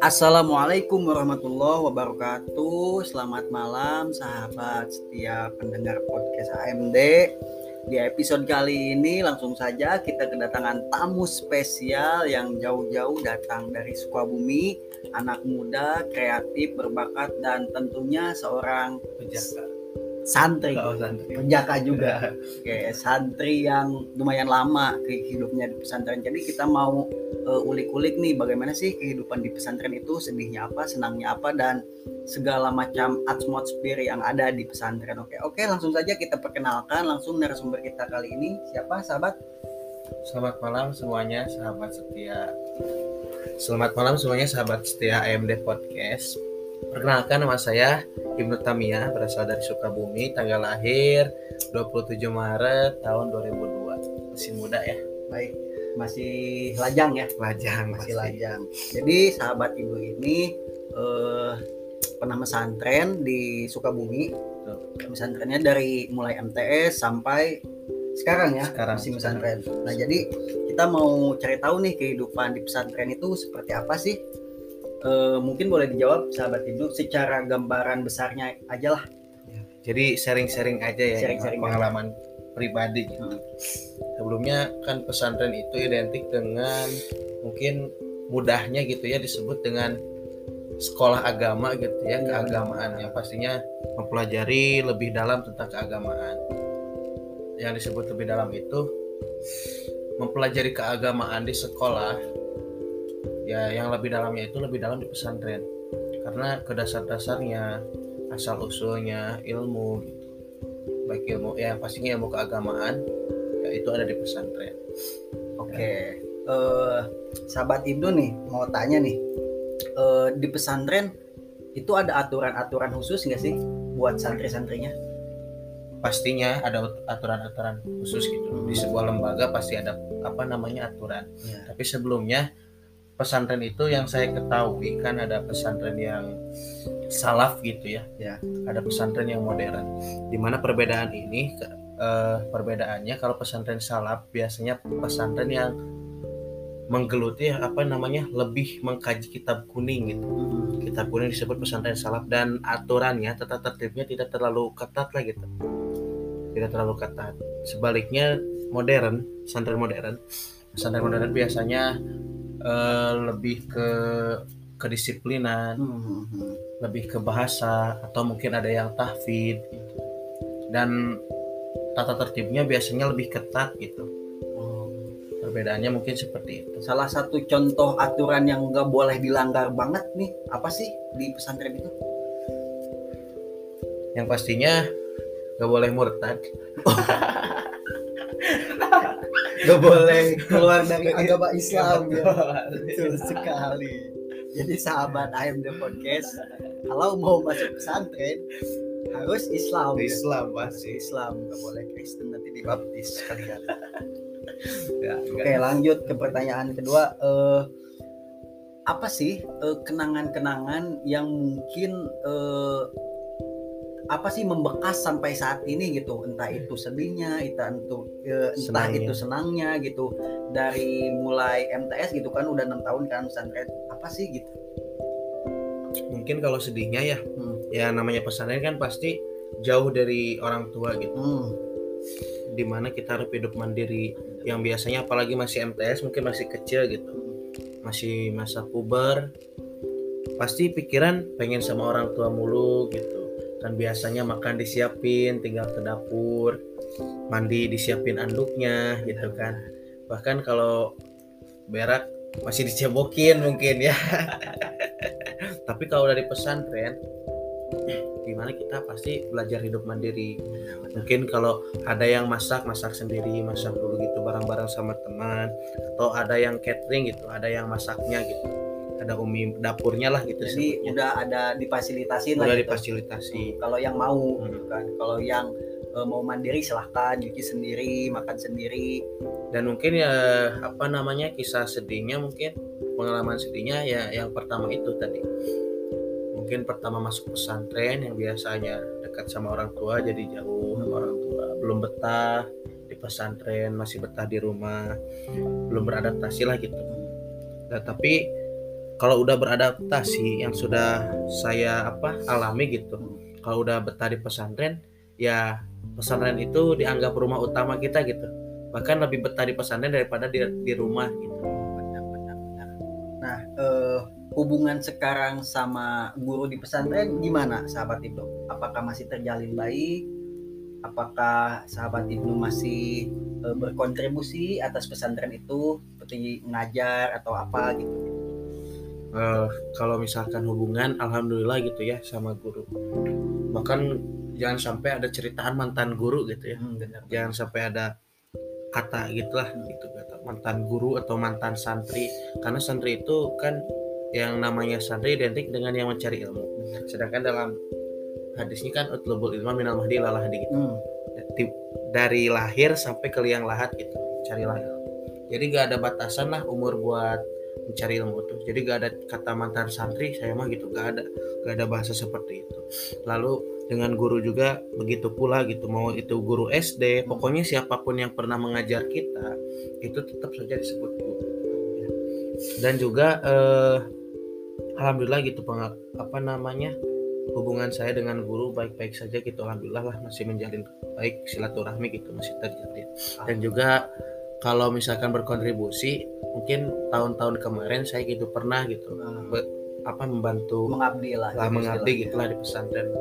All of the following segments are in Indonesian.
Assalamualaikum warahmatullahi wabarakatuh. Selamat malam sahabat setiap pendengar podcast AMD. Di episode kali ini langsung saja kita kedatangan tamu spesial yang jauh-jauh datang dari Sukabumi, anak muda, kreatif, berbakat dan tentunya seorang penjaga santri, oh, santri. penjaga juga. Oke, santri yang lumayan lama hidupnya di pesantren. Jadi kita mau uh, ulik-ulik nih bagaimana sih kehidupan di pesantren itu, sedihnya apa, senangnya apa dan segala macam atmosfer yang ada di pesantren. Oke, oke, langsung saja kita perkenalkan langsung narasumber kita kali ini. Siapa, sahabat? Selamat malam semuanya, sahabat setia. Selamat malam semuanya, sahabat setia AMD Podcast. Perkenalkan nama saya Ibnu Tamia, berasal dari Sukabumi, tanggal lahir 27 Maret tahun 2002. Masih muda ya. Baik, masih lajang ya? Lajang, masih lajang. Jadi sahabat Ibu ini eh, pernah pesantren di Sukabumi. Pesantrennya dari mulai MTS sampai sekarang ya, sekarang, masih pesantren. Nah, jadi kita mau cari tahu nih kehidupan di pesantren itu seperti apa sih? Uh, mungkin boleh dijawab sahabat Ibu secara gambaran besarnya aja lah. Jadi sharing-sharing aja ya sharing-sharing pengalaman aja. pribadi gitu. Hmm. Sebelumnya kan pesantren itu identik dengan mungkin mudahnya gitu ya disebut dengan sekolah agama gitu ya hmm. keagamaan yang pastinya mempelajari lebih dalam tentang keagamaan. Yang disebut lebih dalam itu mempelajari keagamaan di sekolah ya yang lebih dalamnya itu lebih dalam di pesantren. Karena ke dasar-dasarnya asal usulnya ilmu gitu. Baik ilmu ya pastinya ilmu keagamaan ya itu ada di pesantren. Oke okay. uh, eh, sahabat Ibnu nih mau tanya nih. Uh, di pesantren itu ada aturan-aturan khusus nggak sih buat santri-santrinya? Pastinya ada aturan-aturan khusus gitu. Di sebuah lembaga pasti ada apa namanya aturan. Ya. tapi sebelumnya pesantren itu yang saya ketahui kan ada pesantren yang salaf gitu ya. Ya. Ada pesantren yang modern. Di mana perbedaan ini uh, perbedaannya kalau pesantren salaf biasanya pesantren yang menggeluti apa namanya lebih mengkaji kitab kuning gitu. Kitab kuning disebut pesantren salaf dan aturannya tata tertibnya tidak terlalu ketat lah gitu. Tidak terlalu ketat. Sebaliknya modern, pesantren modern, pesantren modern biasanya uh, lebih ke kedisiplinan, hmm. lebih ke bahasa atau mungkin ada yang tahfid gitu. Dan tata tertibnya biasanya lebih ketat gitu. Oh. Perbedaannya mungkin seperti itu. Salah satu contoh aturan yang nggak boleh dilanggar banget nih, apa sih di pesantren itu? Yang pastinya nggak boleh murtad. Gak boleh keluar dari agama Islam ya. Betul sekali. Jadi sahabat AMD Podcast, kalau mau masuk pesantren harus Islam. Ya. Islam pasti Islam, gak boleh Kristen nanti dibaptis kalian. ya, Oke, lanjut ke pertanyaan kedua. Uh, apa sih kenangan kenangan-kenangan yang mungkin uh, apa sih membekas sampai saat ini gitu entah hmm. itu sedihnya entah itu entah senangnya. itu senangnya gitu dari mulai MTS gitu kan udah enam tahun kan pesantren apa sih gitu mungkin kalau sedihnya ya hmm. ya namanya pesantren kan pasti jauh dari orang tua gitu hmm. di mana kita harus hidup mandiri yang biasanya apalagi masih MTS mungkin masih kecil gitu masih masa puber pasti pikiran pengen sama orang tua mulu gitu kan biasanya makan disiapin tinggal ke dapur mandi disiapin anduknya gitu kan. Bahkan kalau berak masih dicebokin mungkin ya. Tapi kalau dari pesantren gimana kita pasti belajar hidup mandiri. Mungkin kalau ada yang masak masak sendiri masak dulu gitu bareng-bareng sama teman atau ada yang catering gitu ada yang masaknya gitu ada umi dapurnya lah gitu jadi sebutnya. udah ada difasilitasi udah lah gitu. difasilitasi. Hmm, kalau yang mau hmm. gitu kan. Kalau yang e, mau mandiri silahkan cuci sendiri makan sendiri. Dan mungkin ya apa namanya kisah sedihnya mungkin pengalaman sedihnya ya yang pertama itu tadi. Mungkin pertama masuk pesantren yang biasanya dekat sama orang tua jadi jauh sama orang tua. Belum betah di pesantren masih betah di rumah. Belum beradaptasi lah gitu. Nah, tapi kalau udah beradaptasi yang sudah saya apa alami gitu kalau udah betah di pesantren ya pesantren itu dianggap rumah utama kita gitu. Bahkan lebih betah di pesantren daripada di, di rumah gitu. Benar-benar nah eh, hubungan sekarang sama guru di pesantren gimana sahabat Ibnu? Apakah masih terjalin baik? Apakah sahabat Ibnu masih eh, berkontribusi atas pesantren itu? Seperti mengajar atau apa gitu uh, kalau misalkan hubungan alhamdulillah gitu ya sama guru. Bahkan jangan sampai ada ceritaan mantan guru gitu ya. Hmm, benar. jangan sampai ada kata gitulah gitu kata mantan guru atau mantan santri. Karena santri itu kan yang namanya santri identik dengan yang mencari ilmu. Sedangkan dalam hadisnya kan utlubul ilma minal mahdi lalah gitu. Hmm. dari lahir sampai ke liang lahat gitu carilah. Ilmu jadi gak ada batasan lah umur buat mencari ilmu tuh. Jadi gak ada kata mantan santri saya mah gitu gak ada gak ada bahasa seperti itu. Lalu dengan guru juga begitu pula gitu mau itu guru SD pokoknya siapa pun yang pernah mengajar kita itu tetap saja disebut guru ya. dan juga eh, alhamdulillah gitu apa namanya hubungan saya dengan guru baik-baik saja gitu alhamdulillah lah masih menjalin baik silaturahmi gitu masih terjalin. Dan juga kalau misalkan berkontribusi mungkin tahun-tahun kemarin saya gitu pernah gitu be, apa membantu mengabdi lah lah mengabdi gitulah di pesantren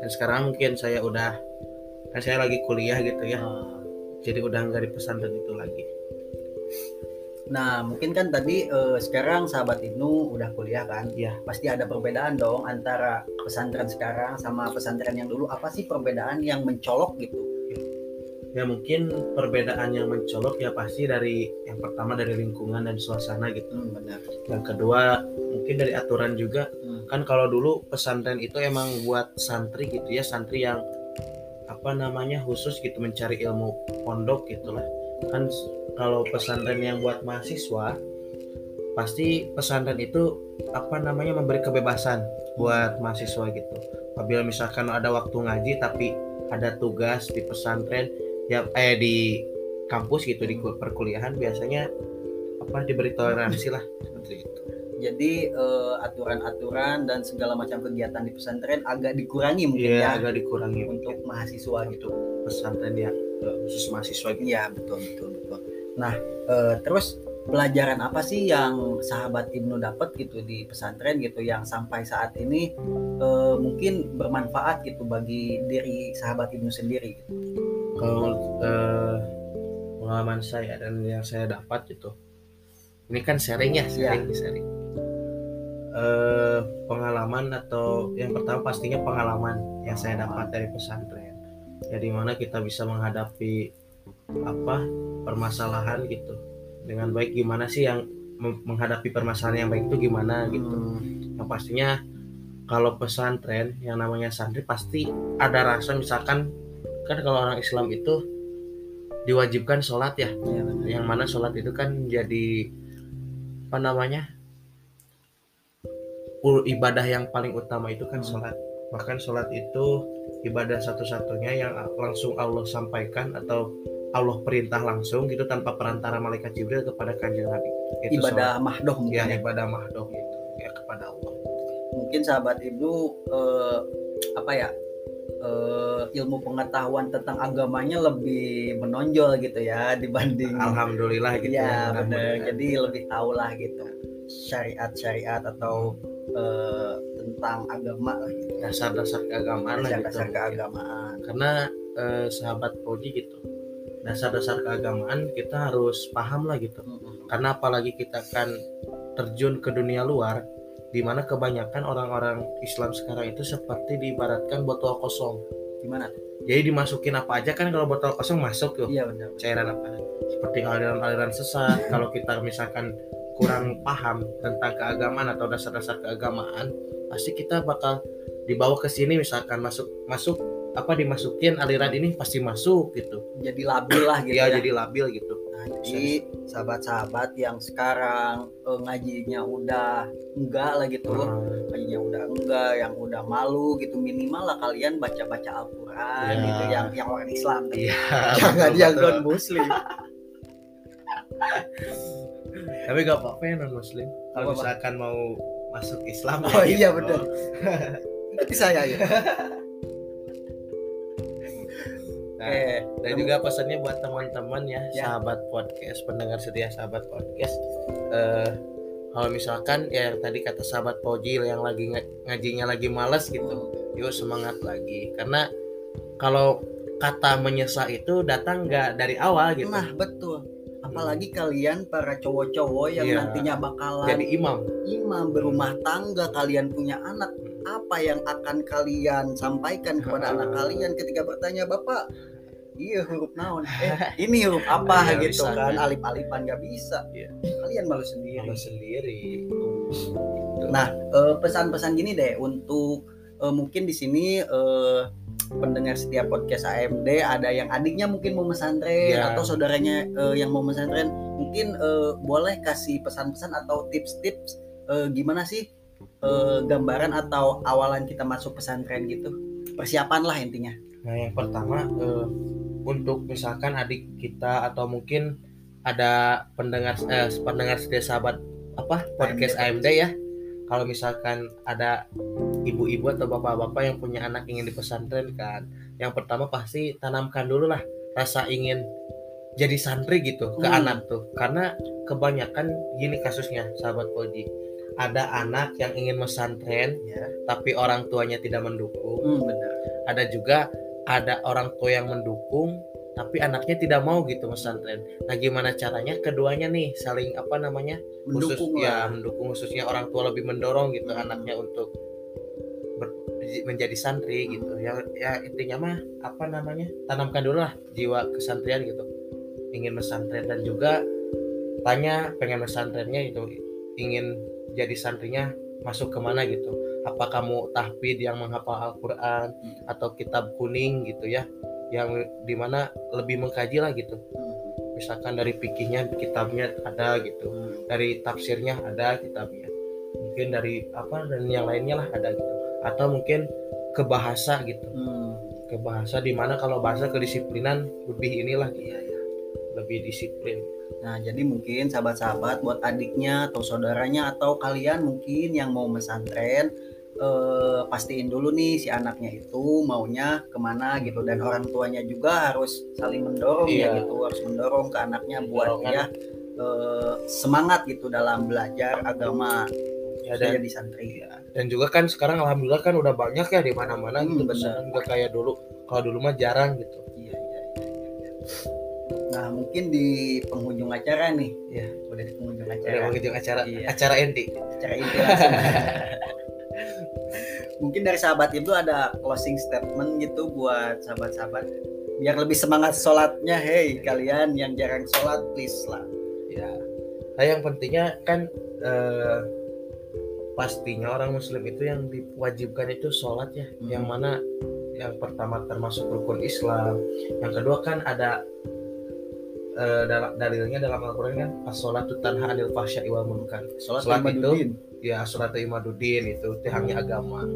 dan sekarang mungkin saya udah kan saya lagi kuliah gitu ya hmm. jadi udah nggak di pesantren itu lagi Nah, mungkin kan tadi eh, sekarang sahabat Ibnu udah kuliah kan? Iya. Pasti ada perbedaan dong antara pesantren sekarang sama pesantren yang dulu. Apa sih perbedaan yang mencolok gitu? Ya mungkin perbedaan yang mencolok ya pasti dari yang pertama dari lingkungan dan suasana gitu. Hmm, benar. Yang kedua mungkin dari aturan juga. Hmm. Kan kalau dulu pesantren itu emang buat santri gitu ya, santri yang apa namanya khusus gitu mencari ilmu pondok gitulah. Kan kalau pesantren yang buat mahasiswa pasti pesantren itu apa namanya memberi kebebasan buat mahasiswa gitu. Apabila misalkan ada waktu ngaji tapi ada tugas di pesantren ya eh di kampus gitu di perkuliahan biasanya apa diberi toleransi lah seperti itu. Jadi uh, aturan-aturan dan segala macam kegiatan di pesantren agak dikurangi mungkin yeah, ya agak dikurangi untuk mungkin. mahasiswa gitu. Pesantren ya khusus mahasiswa gitu. Iya betul betul betul. Nah uh, terus pelajaran apa sih yang sahabat Ibnu dapat gitu di pesantren gitu yang sampai saat ini uh, mungkin bermanfaat gitu bagi diri sahabat Ibnu sendiri gitu. Kalau uh, pengalaman saya dan yang saya dapat gitu ini kan sharing ya sharing ya. sharing uh, pengalaman atau yang pertama pastinya pengalaman yang saya dapat dari pesantren ya mana kita bisa menghadapi apa permasalahan gitu dengan baik gimana sih yang menghadapi permasalahan yang baik itu gimana gitu hmm. yang pastinya kalau pesantren yang namanya santri pasti ada rasa misalkan kan kalau orang Islam itu diwajibkan sholat ya, ya yang mana sholat itu kan jadi apa namanya ibadah yang paling utama itu kan hmm. sholat. Bahkan sholat itu ibadah satu-satunya yang langsung Allah sampaikan atau Allah perintah langsung gitu tanpa perantara malaikat Jibril kepada kanjeng Nabi. Itu ibadah sholat. mahdoh ya, ya. ibadah mahdoh itu ya kepada Allah. Mungkin sahabat ibu eh, apa ya uh, ilmu pengetahuan tentang agamanya lebih menonjol gitu ya dibanding alhamdulillah gitu ya, ya benar jadi lebih tahu lah gitu syariat-syariat atau uh, tentang agama gitu. dasar-dasar keagamaan dasar-dasar gitu. keagamaan karena uh, sahabat Koji gitu dasar-dasar keagamaan kita harus paham lah gitu mm -hmm. karena apalagi kita kan terjun ke dunia luar di mana kebanyakan orang-orang Islam sekarang itu seperti diibaratkan botol kosong. Gimana Jadi dimasukin apa aja kan kalau botol kosong masuk tuh. Iya benar. Cairan apa? Seperti aliran-aliran sesat. kalau kita misalkan kurang paham tentang keagamaan atau dasar-dasar keagamaan, pasti kita bakal dibawa ke sini misalkan masuk masuk apa dimasukin aliran ini pasti masuk gitu. Jadi labil lah gitu. ya, ya. jadi labil gitu. Jadi sahabat-sahabat yang sekarang eh, ngajinya udah enggak lah gitu, hmm. ngajinya udah enggak, yang udah malu gitu minimal lah kalian baca-baca Al-Qur'an ya. gitu yang yang orang Islam ya, jangan yang non muslim. Tapi gak apa-apa ya non muslim. Kalau misalkan mau masuk Islam. Oh ya, iya gitu. betul. Berarti saya ya. Nah, eh, dan juga pesannya buat teman-teman ya, ya, sahabat podcast, pendengar setia sahabat podcast. Uh, kalau misalkan ya yang tadi kata sahabat Pojil yang lagi ng ngajinya lagi males gitu, yuk semangat lagi. Karena kalau kata menyesal itu datang nggak dari awal gitu. Nah betul. Apalagi hmm. kalian para cowok-cowok yang ya, nantinya bakalan jadi imam, imam berumah tangga, kalian punya anak apa yang akan kalian sampaikan kepada anak kalian ketika bertanya bapak iya huruf naon? Eh ini huruf apa? Ya, gitu kan alif alifan nggak bisa. Ya. kalian malu sendiri. Malu sendiri. Nah eh, pesan-pesan gini deh untuk uh, mungkin di sini uh, pendengar setiap podcast AMD ada yang adiknya mungkin mau mesantren ya. atau saudaranya uh, yang mau mesantren mungkin uh, boleh kasih pesan-pesan atau tips-tips uh, gimana sih uh, gambaran atau awalan kita masuk pesantren gitu? Persiapan lah intinya. Nah yang pertama uh, untuk misalkan adik kita atau mungkin ada pendengar eh, pendengar setia sahabat apa podcast AMD, AMD ya. Kalau misalkan ada ibu-ibu atau bapak-bapak yang punya anak ingin di pesantren kan yang pertama pasti tanamkan dulu lah rasa ingin jadi santri gitu ke hmm. anak tuh. Karena kebanyakan gini kasusnya sahabat Koji ada anak yang ingin mesantren ya. tapi orang tuanya tidak mendukung hmm, benar. ada juga ada orang tua yang mendukung tapi anaknya tidak mau gitu mesantren. Nah gimana caranya keduanya nih saling apa namanya mendukung khusus, ya mendukung khususnya orang tua lebih mendorong gitu hmm. anaknya untuk ber, menjadi santri gitu. Ya ya intinya mah apa namanya tanamkan dulu lah jiwa kesantrian gitu. Ingin mesantren dan juga tanya pengen mesantrennya itu ingin jadi santrinya masuk ke mana gitu apa kamu tahfid yang menghafal Al-Quran hmm. atau kitab kuning gitu ya yang di mana lebih mengkaji lah gitu hmm. misalkan dari pikirnya kitabnya ada gitu hmm. dari tafsirnya ada kitabnya mungkin dari apa dan yang lainnya lah ada gitu atau mungkin ke bahasa gitu hmm. ke bahasa di mana kalau bahasa kedisiplinan lebih inilah gitu. ya, ya. lebih disiplin Nah, jadi mungkin sahabat-sahabat buat adiknya atau saudaranya atau kalian mungkin yang mau mesantren eh, pastiin dulu nih si anaknya itu maunya ke mana gitu dan orang tuanya juga harus saling mendorong ya iya. ya gitu harus mendorong ke anaknya buat dia eh, semangat gitu dalam belajar agama ya dan, di santri ya. dan juga kan sekarang alhamdulillah kan udah banyak ya di mana-mana hmm, gitu nggak kayak dulu kalau dulu mah jarang gitu iya, iya, iya, iya. Nah mungkin di penghujung acara nih, ya udah di penghujung acara. Udah penghujung acara, iya. acara inti. Acara inti langsung. mungkin dari sahabat itu ada closing statement gitu buat sahabat-sahabat biar lebih semangat sholatnya. Hey kalian yang jarang sholat please lah. Ya. Nah yang pentingnya kan eh, pastinya orang Muslim itu yang diwajibkan itu sholat ya, hmm. yang mana yang pertama termasuk rukun Islam, yang kedua kan ada uh, dalilnya dalam Al-Qur'an kan as-shalatu tanha 'anil fahsya'i wal munkar. Salat, itu ya salat imaduddin itu tiangnya agama.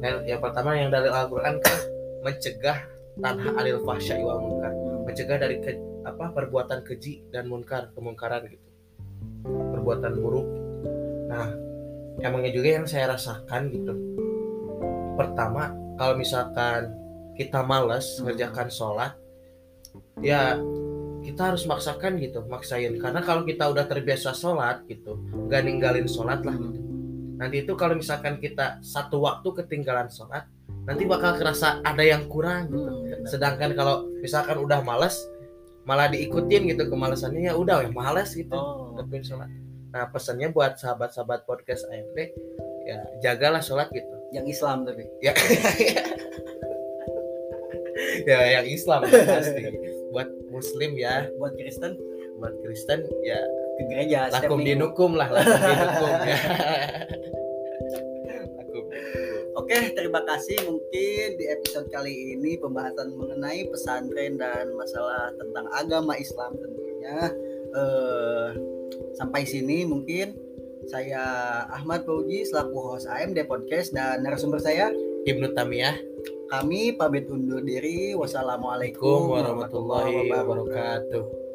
Dan yang pertama yang dari Al-Qur'an kan mencegah tanha 'anil fahsya'i wal munkar. Mencegah dari ke, apa perbuatan keji dan munkar, kemungkaran gitu. Perbuatan buruk. Nah, emangnya juga yang saya rasakan gitu. Pertama, kalau misalkan kita malas mengerjakan sholat, ya kita harus maksakan gitu maksain. Karena kalau kita udah terbiasa sholat gitu gak ninggalin sholat lah gitu. Nanti itu kalau misalkan kita satu waktu ketinggalan sholat nanti bakal kerasa ada yang kurang gitu. Hmm, sedangkan kalau misalkan udah males malah diikutin gitu kemalasannya ya udah ya males gitu oh, sholat. Nah pesannya buat sahabat-sahabat podcast AMP ya jagalah sholat gitu. Yang Islam tapi. Ya ya yang Islam pasti muslim ya. Buat Kristen? Buat Kristen ya. Ke gereja lakum dinukum lah lakum dinukum ya. Oke, terima kasih. Mungkin di episode kali ini pembahasan mengenai pesantren dan masalah tentang agama Islam tentunya. uh, sampai sini mungkin. Saya Ahmad Fauji selaku host AMD Podcast dan narasumber saya Ibnu Tamiyah. Kami pamit undur diri. Wassalamualaikum warahmatullahi wabarakatuh.